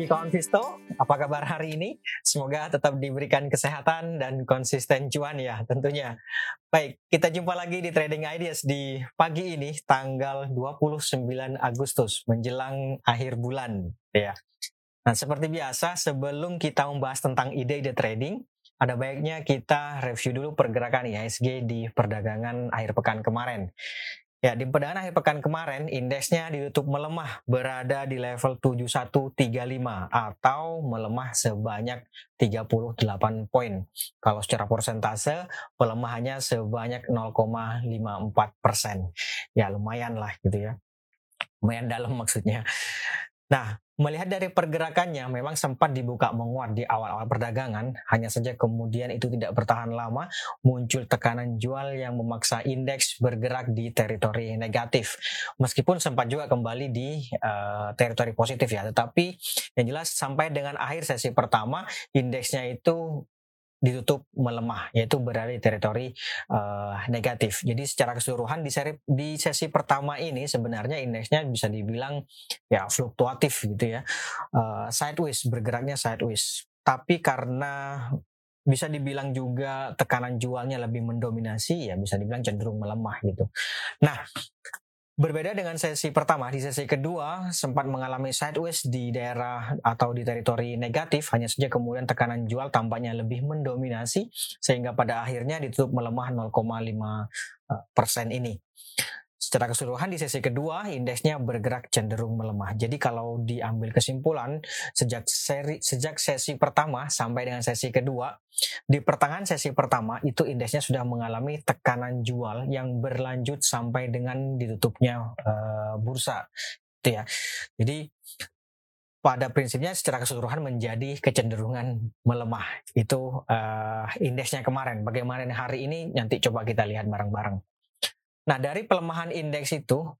pagi kawan Visto. Apa kabar hari ini? Semoga tetap diberikan kesehatan dan konsisten cuan ya tentunya. Baik, kita jumpa lagi di Trading Ideas di pagi ini tanggal 29 Agustus menjelang akhir bulan ya. Nah, seperti biasa sebelum kita membahas tentang ide-ide trading, ada baiknya kita review dulu pergerakan IHSG di perdagangan akhir pekan kemarin. Ya, di perdagangan akhir pekan kemarin, indeksnya ditutup melemah berada di level 7135 atau melemah sebanyak 38 poin. Kalau secara persentase, pelemahannya sebanyak 0,54 persen. Ya, lumayan lah gitu ya. Lumayan dalam maksudnya. Nah, melihat dari pergerakannya memang sempat dibuka menguat di awal-awal perdagangan, hanya saja kemudian itu tidak bertahan lama, muncul tekanan jual yang memaksa indeks bergerak di teritori negatif. Meskipun sempat juga kembali di uh, teritori positif ya, tetapi yang jelas sampai dengan akhir sesi pertama indeksnya itu ditutup melemah yaitu berada di teritori uh, negatif. Jadi secara keseluruhan di seri di sesi pertama ini sebenarnya indeksnya bisa dibilang ya fluktuatif gitu ya. Uh, sideways bergeraknya sideways. Tapi karena bisa dibilang juga tekanan jualnya lebih mendominasi ya bisa dibilang cenderung melemah gitu. Nah, Berbeda dengan sesi pertama, di sesi kedua sempat mengalami sideways di daerah atau di teritori negatif, hanya saja kemudian tekanan jual tampaknya lebih mendominasi sehingga pada akhirnya ditutup melemah 0,5 eh, persen ini. Secara keseluruhan di sesi kedua indeksnya bergerak cenderung melemah. Jadi kalau diambil kesimpulan sejak seri sejak sesi pertama sampai dengan sesi kedua di pertengahan sesi pertama itu indeksnya sudah mengalami tekanan jual yang berlanjut sampai dengan ditutupnya uh, bursa. Itu ya. Jadi pada prinsipnya secara keseluruhan menjadi kecenderungan melemah. Itu uh, indeksnya kemarin. Bagaimana hari ini nanti coba kita lihat bareng-bareng. Nah, dari pelemahan indeks itu,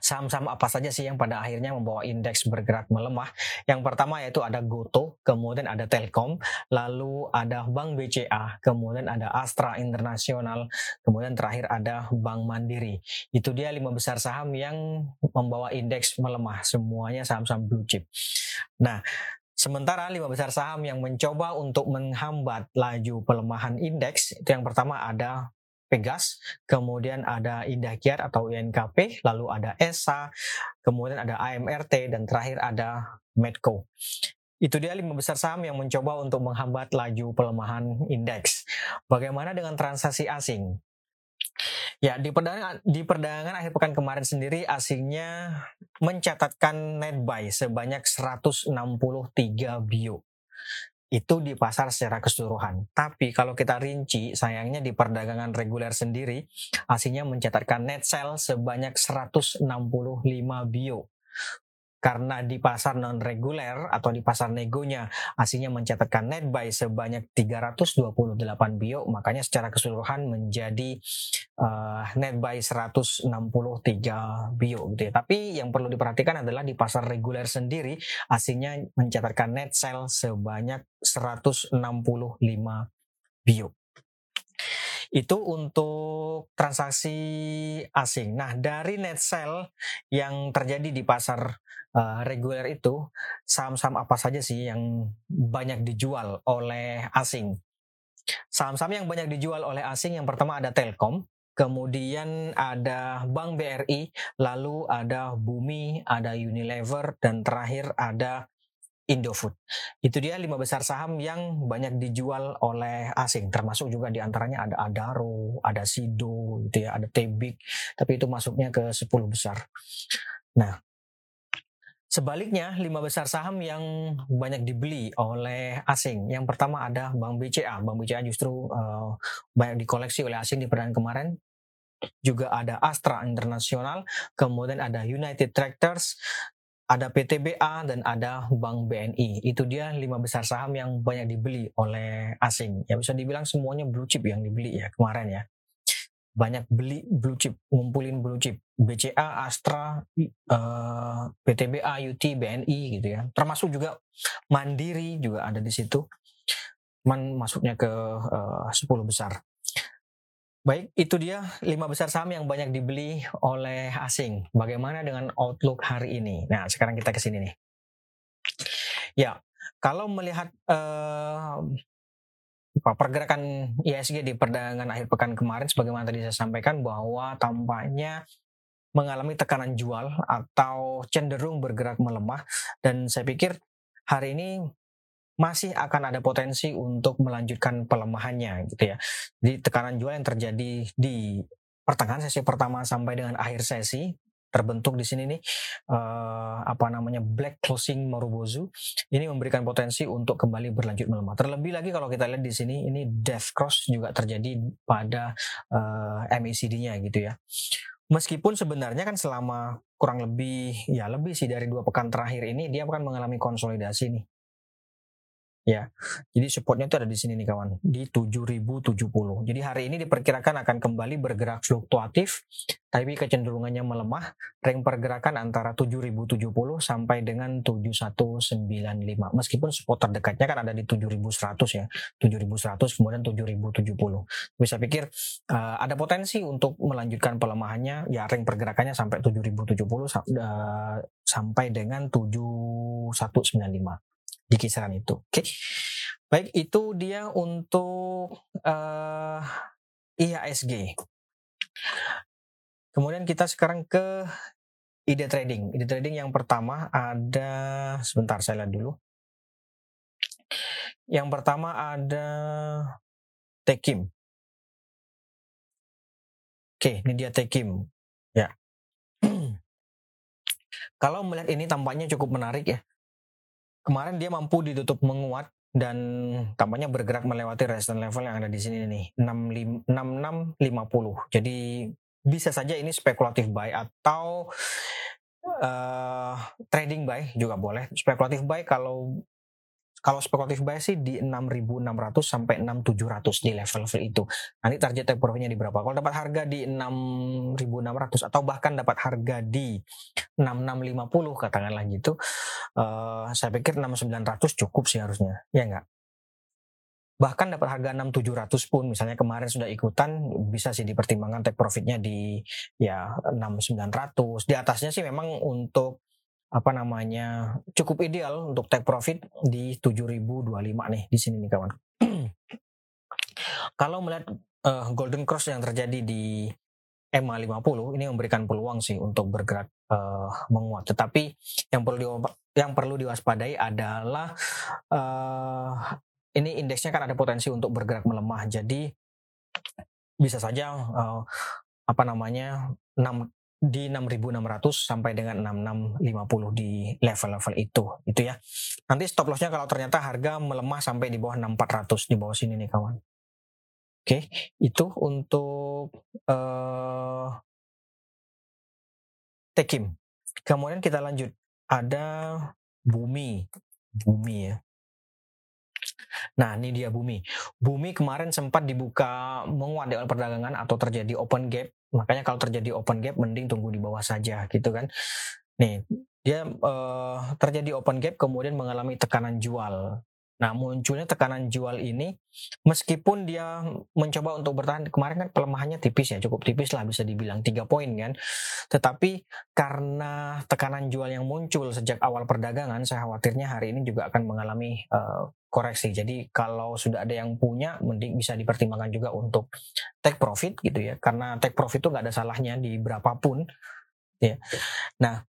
saham-saham apa saja sih yang pada akhirnya membawa indeks bergerak melemah? Yang pertama yaitu ada Goto, kemudian ada Telkom, lalu ada Bank BCA, kemudian ada Astra Internasional, kemudian terakhir ada Bank Mandiri. Itu dia lima besar saham yang membawa indeks melemah, semuanya saham-saham blue chip. Nah, Sementara lima besar saham yang mencoba untuk menghambat laju pelemahan indeks, itu yang pertama ada Pegas, kemudian ada Indah Kiat atau INKP, lalu ada ESA, kemudian ada AMRT, dan terakhir ada Medco. Itu dia lima besar saham yang mencoba untuk menghambat laju pelemahan indeks. Bagaimana dengan transaksi asing? Ya, di perdagangan di perdagangan akhir pekan kemarin sendiri asingnya mencatatkan net buy sebanyak 163 bio itu di pasar secara keseluruhan. Tapi kalau kita rinci, sayangnya di perdagangan reguler sendiri, aslinya mencatatkan net sell sebanyak 165 bio karena di pasar non reguler atau di pasar negonya aslinya mencatatkan net buy sebanyak 328 bio makanya secara keseluruhan menjadi uh, net buy 163 bio gitu ya. Tapi yang perlu diperhatikan adalah di pasar reguler sendiri aslinya mencatatkan net sell sebanyak 165 bio itu untuk transaksi asing. Nah, dari net sell yang terjadi di pasar uh, reguler itu, saham-saham apa saja sih yang banyak dijual oleh asing? Saham-saham yang banyak dijual oleh asing yang pertama ada Telkom, kemudian ada Bank BRI, lalu ada Bumi, ada Unilever, dan terakhir ada Indofood. Itu dia lima besar saham yang banyak dijual oleh asing, termasuk juga di antaranya ada Adaro, ada Sido, gitu ya, ada Tebik, tapi itu masuknya ke 10 besar. Nah, sebaliknya lima besar saham yang banyak dibeli oleh asing. Yang pertama ada Bank BCA. Bank BCA justru uh, banyak dikoleksi oleh asing di perdagangan kemarin juga ada Astra Internasional, kemudian ada United Tractors, ada PTBA dan ada Bank BNI. Itu dia lima besar saham yang banyak dibeli oleh asing. Ya bisa dibilang semuanya blue chip yang dibeli ya kemarin ya. Banyak beli blue chip, ngumpulin blue chip. BCA, Astra, eh, PTBA, UT, BNI gitu ya. Termasuk juga Mandiri juga ada di situ. Man masuknya ke eh, 10 besar. Baik, itu dia lima besar saham yang banyak dibeli oleh asing. Bagaimana dengan outlook hari ini? Nah, sekarang kita ke sini nih. Ya, kalau melihat uh, pergerakan ISG di perdagangan akhir pekan kemarin, sebagaimana tadi saya sampaikan bahwa tampaknya mengalami tekanan jual atau cenderung bergerak melemah dan saya pikir hari ini masih akan ada potensi untuk melanjutkan pelemahannya gitu ya. Di tekanan jual yang terjadi di pertengahan sesi pertama sampai dengan akhir sesi terbentuk di sini nih uh, apa namanya black closing Marubozu ini memberikan potensi untuk kembali berlanjut melemah. Terlebih lagi kalau kita lihat di sini ini death cross juga terjadi pada uh, eh, MACD-nya gitu ya. Meskipun sebenarnya kan selama kurang lebih ya lebih sih dari dua pekan terakhir ini dia akan mengalami konsolidasi nih Ya, jadi supportnya itu ada di sini nih kawan, di 7070. Jadi hari ini diperkirakan akan kembali bergerak fluktuatif, tapi kecenderungannya melemah. Rank pergerakan antara 7070 sampai dengan 7195. Meskipun support terdekatnya kan ada di 7100 ya, 7100 kemudian 7070. Bisa pikir uh, ada potensi untuk melanjutkan pelemahannya, ya rank pergerakannya sampai 7070 uh, sampai dengan 7195 di kisaran itu. Oke. Okay. Baik, itu dia untuk uh, eh, IHSG. Kemudian kita sekarang ke ide trading. Ide trading yang pertama ada sebentar saya lihat dulu. Yang pertama ada Tekim. Oke, ini dia Tekim. Ya. Kalau melihat ini tampaknya cukup menarik ya kemarin dia mampu ditutup menguat dan tampaknya bergerak melewati resistance level yang ada di sini nih 6650. Jadi bisa saja ini spekulatif buy atau uh, trading buy juga boleh. Spekulatif buy kalau kalau spekulatif buy sih di 6.600 sampai 6.700 di level-level itu. Nanti target take profitnya di berapa? Kalau dapat harga di 6.600 atau bahkan dapat harga di 6.650 katakanlah gitu, uh, saya pikir 6.900 cukup sih harusnya, ya enggak? bahkan dapat harga 6700 pun misalnya kemarin sudah ikutan bisa sih dipertimbangkan take profitnya di ya 6900 di atasnya sih memang untuk apa namanya cukup ideal untuk take profit di 7025 nih di sini nih kawan. Kalau melihat uh, golden cross yang terjadi di EMA 50 ini memberikan peluang sih untuk bergerak uh, menguat. Tetapi yang perlu di, yang perlu diwaspadai adalah uh, ini indeksnya kan ada potensi untuk bergerak melemah. Jadi bisa saja uh, apa namanya 6 di 6.600 sampai dengan 6.650 di level-level itu itu ya. Nanti stop lossnya kalau ternyata harga melemah sampai di bawah 6.400 di bawah sini nih kawan. Oke itu untuk uh, Tekim kemudian kita lanjut. Ada Bumi. Bumi ya Nah, ini dia bumi. Bumi kemarin sempat dibuka menguat awal perdagangan atau terjadi open gap. Makanya kalau terjadi open gap, mending tunggu di bawah saja, gitu kan. Nih, dia uh, terjadi open gap kemudian mengalami tekanan jual. Nah, munculnya tekanan jual ini meskipun dia mencoba untuk bertahan kemarin kan pelemahannya tipis ya, cukup tipis lah bisa dibilang tiga poin kan. Tetapi karena tekanan jual yang muncul sejak awal perdagangan, saya khawatirnya hari ini juga akan mengalami uh, koreksi. Jadi kalau sudah ada yang punya, mending bisa dipertimbangkan juga untuk take profit gitu ya, karena take profit itu nggak ada salahnya di berapapun. Ya. Nah,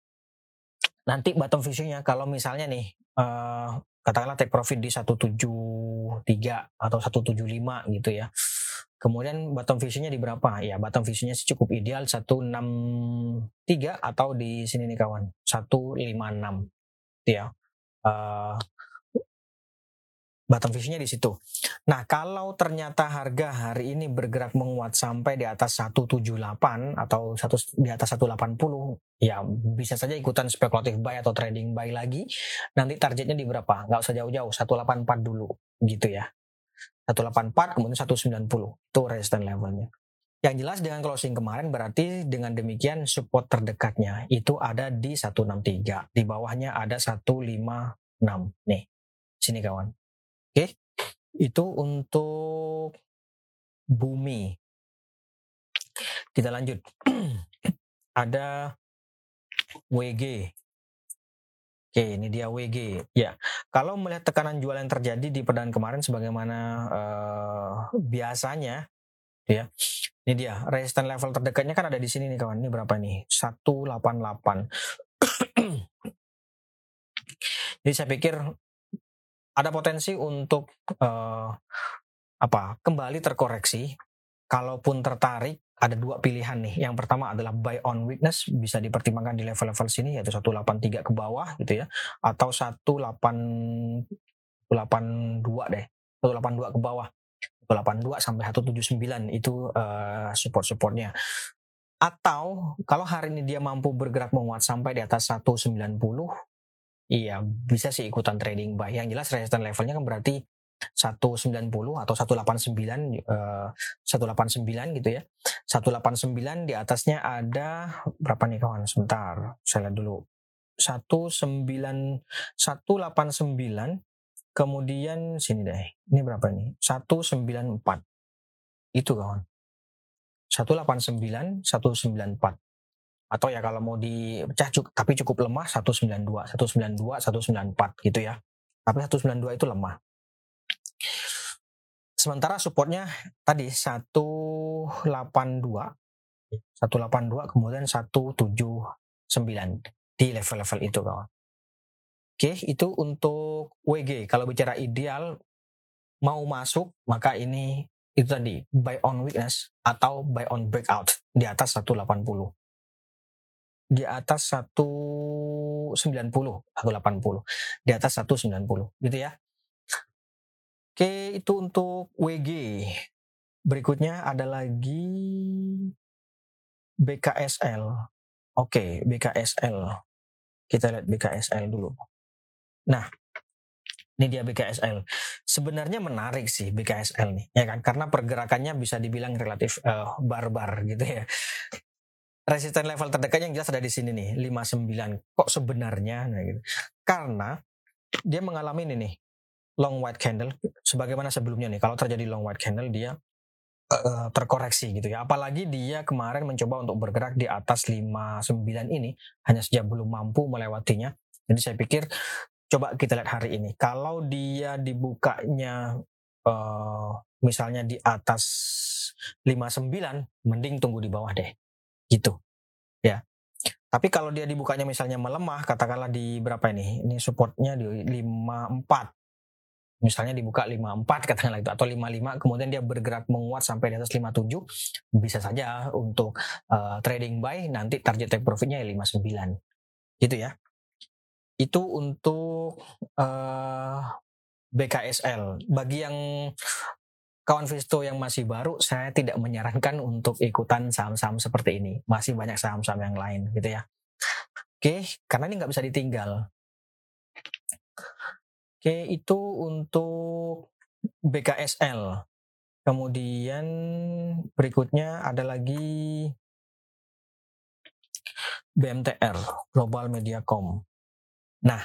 nanti bottom vision kalau misalnya nih uh, katakanlah take profit di 173 atau 175 gitu ya. Kemudian bottom visionnya di berapa? Ya bottom sih cukup ideal 163 atau di sini nih kawan 156 ya. Uh, bottom visinya di situ. Nah, kalau ternyata harga hari ini bergerak menguat sampai di atas 178 atau satu di atas 180, ya bisa saja ikutan spekulatif buy atau trading buy lagi. Nanti targetnya di berapa? Nggak usah jauh-jauh, 184 dulu gitu ya. 184 kemudian 190 itu resistance levelnya. Yang jelas dengan closing kemarin berarti dengan demikian support terdekatnya itu ada di 163. Di bawahnya ada 156. Nih, sini kawan. Oke, itu untuk bumi. Kita lanjut. Ada WG. Oke, ini dia WG. Ya, kalau melihat tekanan jual yang terjadi di perdagangan kemarin sebagaimana uh, biasanya, ya, ini dia resistance level terdekatnya kan ada di sini nih kawan. Ini berapa nih? 188. Jadi saya pikir ada potensi untuk uh, apa? Kembali terkoreksi. Kalaupun tertarik, ada dua pilihan nih. Yang pertama adalah buy on weakness bisa dipertimbangkan di level-level sini yaitu 183 ke bawah gitu ya atau 182 deh. 182 ke bawah. 182 sampai 179 itu uh, support-supportnya. Atau kalau hari ini dia mampu bergerak menguat sampai di atas 190 Iya, bisa sih ikutan trading buy. Yang jelas resistance levelnya kan berarti 190 atau 189 uh, 189 gitu ya. 189 di atasnya ada berapa nih kawan? Sebentar, saya lihat dulu. 19 189 kemudian sini deh. Ini berapa ini? 194. Itu kawan. 189 194 atau ya kalau mau dipecah tapi cukup lemah 192 192 194 gitu ya tapi 192 itu lemah Sementara supportnya tadi 182, 182 kemudian 179 di level-level itu kawan. Oke, itu untuk WG. Kalau bicara ideal mau masuk maka ini itu tadi buy on weakness atau buy on breakout di atas 180 di atas 190 180 di atas 190 gitu ya Oke, itu untuk WG. Berikutnya ada lagi BKSL. Oke, BKSL. Kita lihat BKSL dulu. Nah, ini dia BKSL. Sebenarnya menarik sih BKSL nih, ya kan? Karena pergerakannya bisa dibilang relatif uh, barbar gitu ya. Resisten level terdekatnya yang jelas ada di sini nih, 59. Kok sebenarnya? Nah, gitu. Karena dia mengalami ini nih, long white candle sebagaimana sebelumnya nih kalau terjadi long white candle dia uh, terkoreksi gitu ya apalagi dia kemarin mencoba untuk bergerak di atas 59 ini hanya saja belum mampu melewatinya jadi saya pikir coba kita lihat hari ini kalau dia dibukanya uh, misalnya di atas 59 mending tunggu di bawah deh tapi kalau dia dibukanya misalnya melemah, katakanlah di berapa ini? Ini supportnya di 54 misalnya dibuka 54 katakanlah itu atau 55 kemudian dia bergerak menguat sampai di atas 57 bisa saja untuk uh, trading buy nanti target take profitnya 59 gitu ya. Itu untuk uh, eh, BKSL bagi yang kawan Visto yang masih baru saya tidak menyarankan untuk ikutan saham-saham seperti ini masih banyak saham-saham yang lain gitu ya oke karena ini nggak bisa ditinggal Oke, itu untuk BKSL. Kemudian berikutnya ada lagi BMTR, Global Mediacom. Nah,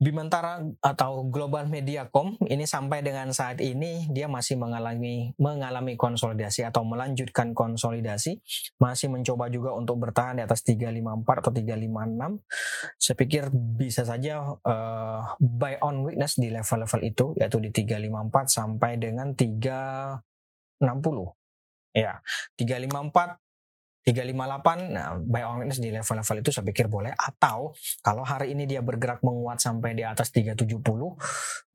Bimantara atau Global Mediacom ini sampai dengan saat ini dia masih mengalami mengalami konsolidasi atau melanjutkan konsolidasi, masih mencoba juga untuk bertahan di atas 354 atau 356. Saya pikir bisa saja uh, buy on weakness di level-level itu yaitu di 354 sampai dengan 360. Ya, 354 358 nah buy on weakness di level-level itu saya pikir boleh. Atau kalau hari ini dia bergerak menguat sampai di atas 370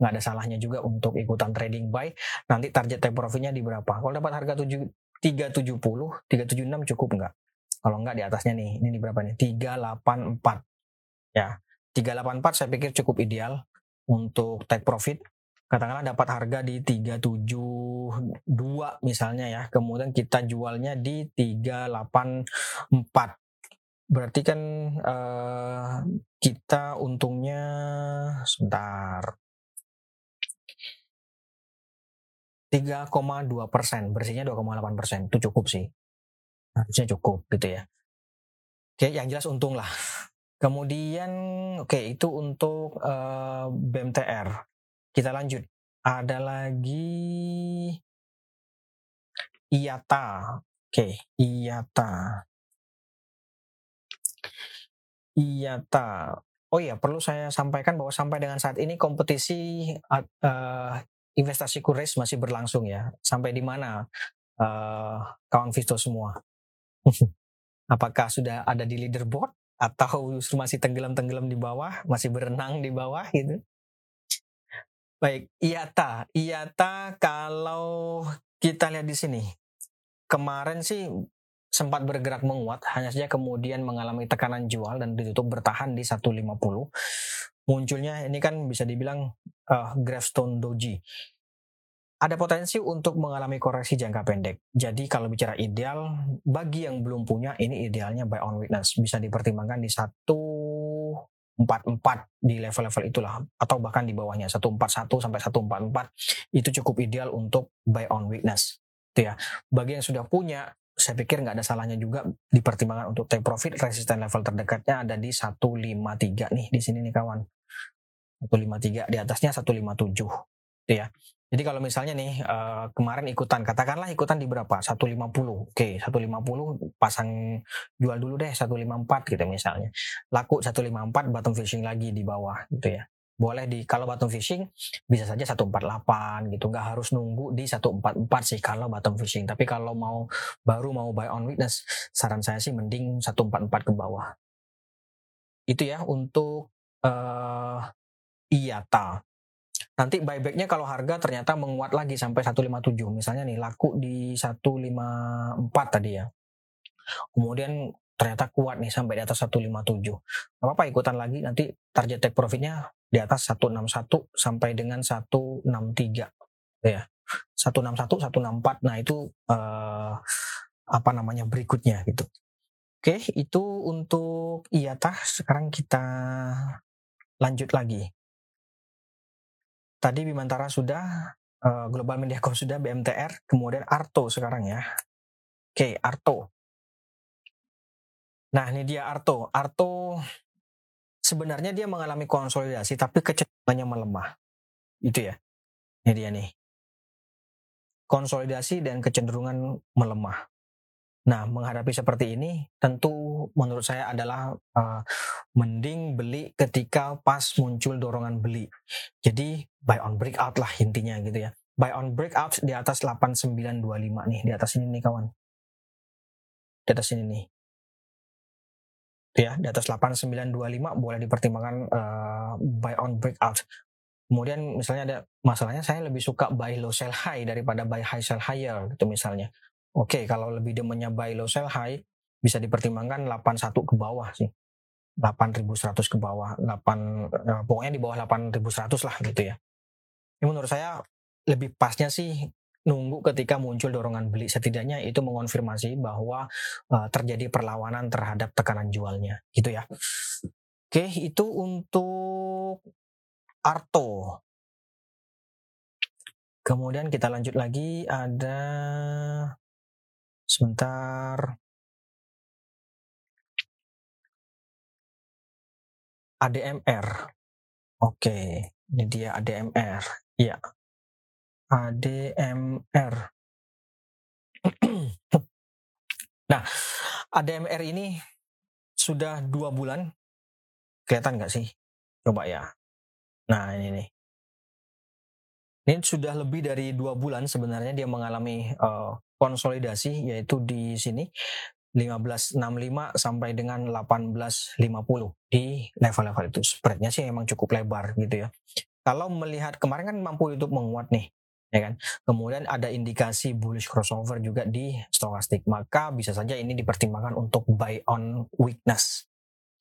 nggak ada salahnya juga untuk ikutan trading buy. Nanti target take profitnya di berapa? Kalau dapat harga 7 370 376 cukup nggak? Kalau nggak di atasnya nih ini di berapa nih? 384 ya 384 saya pikir cukup ideal untuk take profit. Katakanlah dapat harga di 372 misalnya ya kemudian kita jualnya di 384 berarti kan uh, kita untungnya sebentar. 3,2 persen bersihnya 2,8 persen. Itu cukup sih. Harusnya cukup gitu ya. Oke yang jelas untung lah. Kemudian oke itu untuk uh, BMTR kita lanjut. Ada lagi IATA. Oke, IATA. IATA. oh iya perlu saya sampaikan bahwa sampai dengan saat ini kompetisi uh, investasi kuris masih berlangsung ya. Sampai di mana uh, kawan Visto semua? Apakah sudah ada di leaderboard atau masih tenggelam-tenggelam di bawah, masih berenang di bawah gitu? Baik, IATA. IATA kalau kita lihat di sini, kemarin sih sempat bergerak menguat, hanya saja kemudian mengalami tekanan jual dan ditutup bertahan di 150. Munculnya ini kan bisa dibilang uh, Gravestone Doji. Ada potensi untuk mengalami koreksi jangka pendek. Jadi kalau bicara ideal, bagi yang belum punya, ini idealnya buy on weakness. Bisa dipertimbangkan di 144 di level-level itulah. Atau bahkan di bawahnya, 141 sampai 144. Itu cukup ideal untuk buy on weakness. Itu ya. Bagi yang sudah punya, saya pikir nggak ada salahnya juga dipertimbangkan untuk take profit resisten level terdekatnya ada di 153 nih di sini nih kawan 153 di atasnya 157 gitu ya jadi kalau misalnya nih uh, kemarin ikutan katakanlah ikutan di berapa? 150 oke 150 pasang jual dulu deh 154 gitu misalnya. Laku 154 bottom fishing lagi di bawah gitu ya. Boleh di kalau bottom fishing bisa saja 148 gitu. Nggak harus nunggu di 144 sih kalau bottom fishing. Tapi kalau mau baru mau buy on weakness saran saya sih mending 144 ke bawah. Itu ya untuk uh, IATA nanti buybacknya kalau harga ternyata menguat lagi sampai 157 misalnya nih laku di 154 tadi ya. Kemudian ternyata kuat nih sampai di atas 157 apa-apa ikutan lagi. Nanti target take profitnya di atas 161 sampai dengan 163 ya. 161 164 nah itu uh, apa namanya berikutnya gitu. Oke itu untuk IATA sekarang kita lanjut lagi tadi Bimantara sudah uh, Global Mediacom sudah BMTR kemudian Arto sekarang ya oke Arto nah ini dia Arto Arto sebenarnya dia mengalami konsolidasi tapi kecenderungannya melemah. Itu ya. Ini dia nih. Konsolidasi dan kecenderungan melemah. Nah, menghadapi seperti ini tentu menurut saya adalah uh, mending beli ketika pas muncul dorongan beli. Jadi buy on breakout lah intinya gitu ya. Buy on breakout di atas 8925 nih, di atas ini nih kawan. Di atas ini nih ya di atas 8925 boleh dipertimbangkan uh, buy on breakout. Kemudian misalnya ada masalahnya saya lebih suka buy low sell high daripada buy high sell higher gitu misalnya. Oke, okay, kalau lebih demennya buy low sell high bisa dipertimbangkan 81 ke bawah sih. 8100 ke bawah, 8 uh, eh, pokoknya di bawah 8100 lah gitu ya. Ini menurut saya lebih pasnya sih nunggu ketika muncul dorongan beli setidaknya itu mengonfirmasi bahwa uh, terjadi perlawanan terhadap tekanan jualnya gitu ya oke itu untuk Arto kemudian kita lanjut lagi ada sebentar ADMR oke ini dia ADMR ya ADMR. nah, ADMR ini sudah dua bulan. Kelihatan nggak sih? Coba ya. Nah, ini nih. Ini sudah lebih dari dua bulan sebenarnya dia mengalami uh, konsolidasi yaitu di sini 1565 sampai dengan 1850 di level-level itu. Spreadnya sih emang cukup lebar gitu ya. Kalau melihat kemarin kan mampu YouTube menguat nih ya kan. Kemudian ada indikasi bullish crossover juga di stokastik, maka bisa saja ini dipertimbangkan untuk buy on weakness.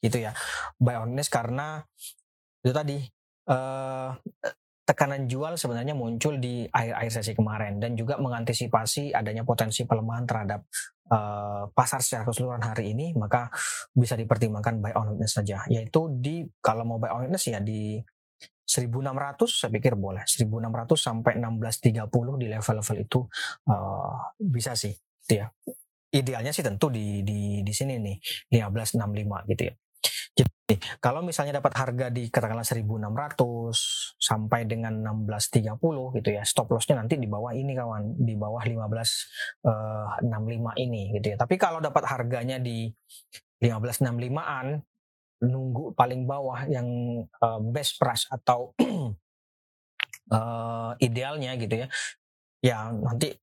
Gitu ya. Buy on weakness karena itu tadi eh, tekanan jual sebenarnya muncul di akhir-akhir sesi kemarin dan juga mengantisipasi adanya potensi pelemahan terhadap uh, pasar secara keseluruhan hari ini maka bisa dipertimbangkan buy on weakness saja. Yaitu di kalau mau buy on weakness ya di 1600 saya pikir boleh. 1600 sampai 1630 di level-level itu uh, bisa sih gitu ya. Idealnya sih tentu di di di sini nih 1565 gitu ya jadi kalau misalnya dapat harga di katakanlah 1600 sampai dengan 1630 gitu ya stop lossnya nanti di bawah ini kawan. Di bawah 1565 uh, ini gitu ya. Tapi kalau dapat harganya di 1565an nunggu paling bawah yang uh, best price atau uh, idealnya gitu ya ya nanti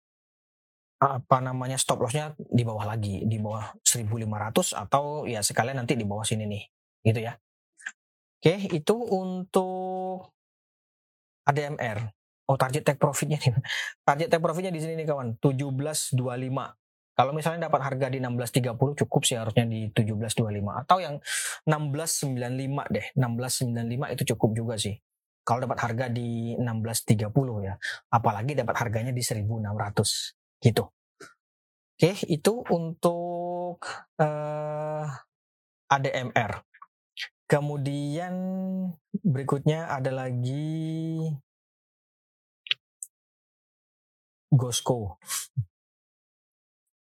apa namanya stop lossnya di bawah lagi di bawah 1500 atau ya sekalian nanti di bawah sini nih gitu ya. Oke itu untuk ADMR oh target take profitnya nih. Target take profitnya di sini nih kawan. 1725 kalau misalnya dapat harga di 16.30 cukup sih harusnya di 17.25 atau yang 16.95 deh. 16.95 itu cukup juga sih. Kalau dapat harga di 16.30 ya. Apalagi dapat harganya di 1.600 gitu. Oke, itu untuk uh, eh, ADMR. Kemudian berikutnya ada lagi Gosco.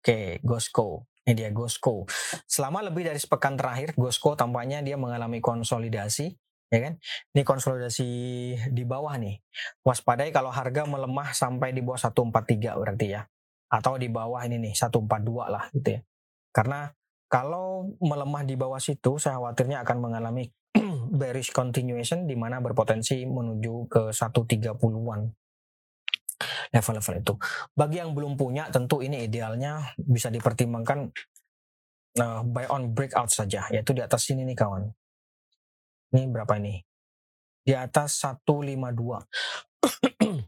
Oke, Gosco. Ini dia Gosco. Selama lebih dari sepekan terakhir, Gosco tampaknya dia mengalami konsolidasi ya kan? Ini konsolidasi di bawah nih. Waspadai kalau harga melemah sampai di bawah 143 berarti ya. Atau di bawah ini nih 142 lah gitu ya. Karena kalau melemah di bawah situ saya khawatirnya akan mengalami bearish continuation di mana berpotensi menuju ke 130-an level-level itu. Bagi yang belum punya tentu ini idealnya bisa dipertimbangkan uh, buy on breakout saja yaitu di atas sini nih kawan ini berapa ini? Di atas 152.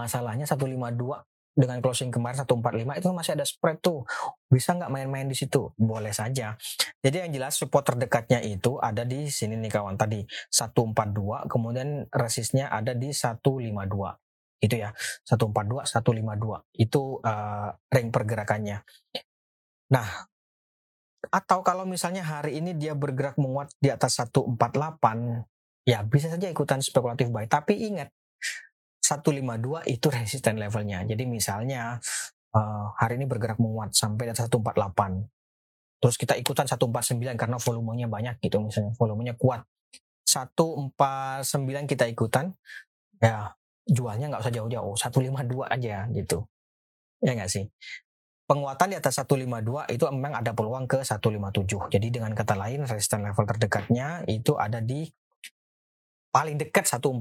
Masalahnya 152 dengan closing kemarin 145 itu masih ada spread tuh. Bisa nggak main-main di situ? Boleh saja. Jadi yang jelas support terdekatnya itu ada di sini nih kawan tadi 142 kemudian resistnya ada di 152 itu ya 142 152 itu uh, ring pergerakannya. Nah atau kalau misalnya hari ini dia bergerak menguat di atas 148, ya bisa saja ikutan spekulatif buy. Tapi ingat, 152 itu resisten levelnya. Jadi misalnya uh, hari ini bergerak menguat sampai atas 148. Terus kita ikutan 149 karena volumenya banyak gitu misalnya, volumenya kuat. 149 kita ikutan, ya jualnya nggak usah jauh-jauh, 152 aja gitu. Ya nggak sih? penguatan di atas 152 itu memang ada peluang ke 157. Jadi dengan kata lain resistance level terdekatnya itu ada di paling dekat 148.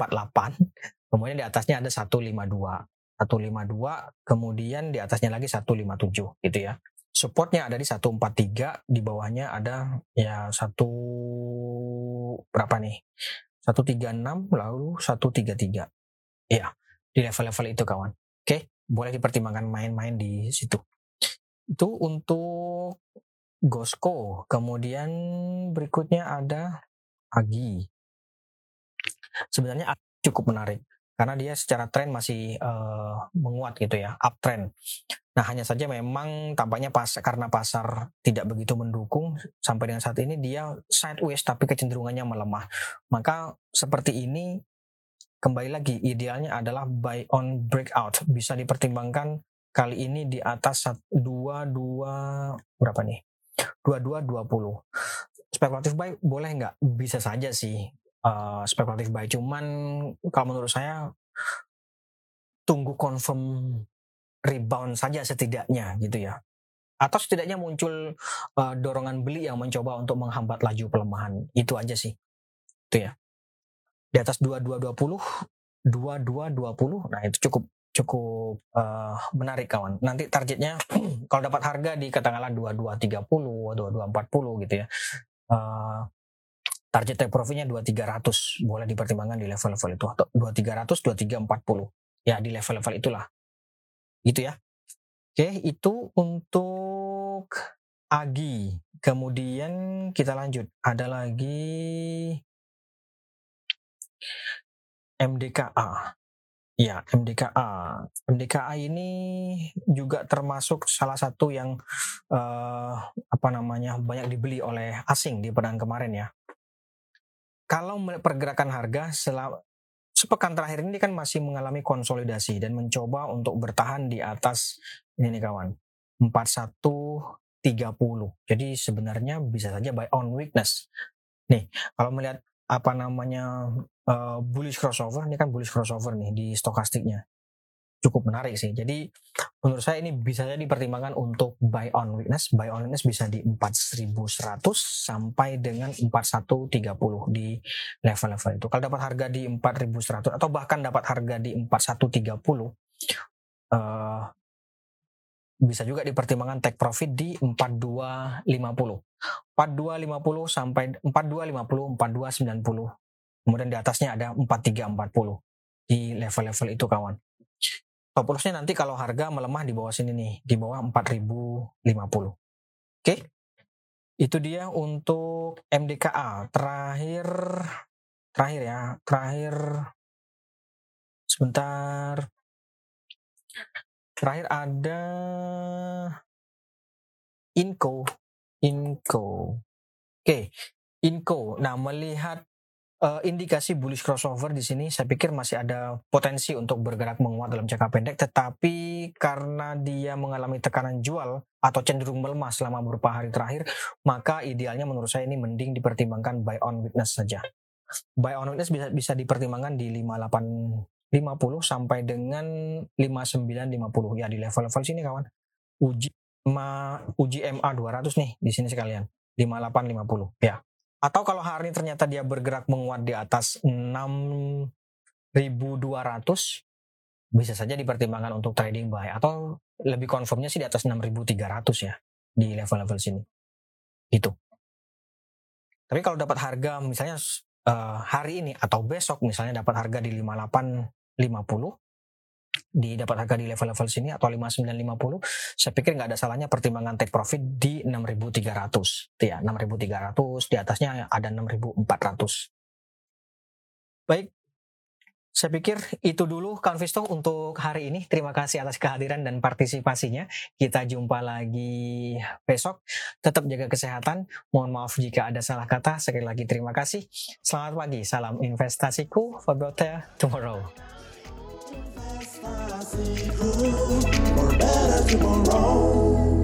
Kemudian di atasnya ada 152. 152 kemudian di atasnya lagi 157 gitu ya. Supportnya ada di 143, di bawahnya ada ya satu berapa nih? 136 lalu 133. Iya, di level-level itu kawan. Oke, boleh dipertimbangkan main-main di situ itu untuk Gosco. Kemudian berikutnya ada Agi. Sebenarnya cukup menarik karena dia secara tren masih uh, menguat gitu ya, uptrend. Nah hanya saja memang tampaknya pas karena pasar tidak begitu mendukung sampai dengan saat ini dia sideways tapi kecenderungannya melemah. Maka seperti ini kembali lagi idealnya adalah buy on breakout bisa dipertimbangkan kali ini di atas dua dua berapa nih? Dua dua dua puluh. Spekulatif buy boleh nggak? Bisa saja sih uh, spekulatif buy. Cuman kalau menurut saya tunggu confirm rebound saja setidaknya gitu ya. Atau setidaknya muncul uh, dorongan beli yang mencoba untuk menghambat laju pelemahan. Itu aja sih. Itu ya. Di atas dua dua dua puluh dua dua dua puluh nah itu cukup cukup uh, menarik kawan. Nanti targetnya kalau dapat harga di katakanlah 2230, 2240 gitu ya. Uh, target take profitnya 2300 boleh dipertimbangkan di level-level itu. Atau 2300 2340 ya di level-level itulah. Gitu ya. Oke itu untuk Agi. Kemudian kita lanjut. Ada lagi MDKA Ya, MDKA. MDKA ini juga termasuk salah satu yang uh, apa namanya banyak dibeli oleh asing di pekan kemarin ya. Kalau pergerakan harga selama sepekan terakhir ini kan masih mengalami konsolidasi dan mencoba untuk bertahan di atas ini nih kawan 4130. Jadi sebenarnya bisa saja buy on weakness. Nih, kalau melihat apa namanya uh, bullish crossover ini kan bullish crossover nih di stokastiknya cukup menarik sih. Jadi menurut saya ini bisa jadi dipertimbangkan untuk buy on weakness. Buy on weakness bisa di 4100 sampai dengan 4130 di level-level itu. Kalau dapat harga di 4100 atau bahkan dapat harga di 4130 uh, bisa juga dipertimbangkan take profit di 4250. 4250 sampai 4250, 4290. Kemudian di atasnya ada 4340 di level-level itu kawan. Stop lossnya nanti kalau harga melemah di bawah sini nih, di bawah 4050. Oke. Itu dia untuk MDKA. Terakhir terakhir ya, terakhir sebentar Terakhir ada Inco. Inco. Oke, Inco. Nah, melihat uh, indikasi bullish crossover di sini saya pikir masih ada potensi untuk bergerak menguat dalam jangka pendek tetapi karena dia mengalami tekanan jual atau cenderung melemah selama beberapa hari terakhir maka idealnya menurut saya ini mending dipertimbangkan buy on weakness saja buy on weakness bisa bisa dipertimbangkan di 58 50 sampai dengan 5950 ya di level-level sini kawan. Uji ma, uji MA 200 nih di sini sekalian. 5850 ya. Atau kalau hari ini ternyata dia bergerak menguat di atas 6200 bisa saja dipertimbangkan untuk trading buy atau lebih confirmnya sih di atas 6300 ya di level-level sini. Itu. Tapi kalau dapat harga misalnya uh, hari ini atau besok misalnya dapat harga di 58 50 di dapat harga di level-level sini atau 5950 saya pikir nggak ada salahnya pertimbangan take profit di 6300 ya 6300 di atasnya ada 6400 baik saya pikir itu dulu Kanvisto untuk hari ini. Terima kasih atas kehadiran dan partisipasinya. Kita jumpa lagi besok. Tetap jaga kesehatan. Mohon maaf jika ada salah kata. Sekali lagi terima kasih. Selamat pagi. Salam investasiku for That's not simple, or better tomorrow.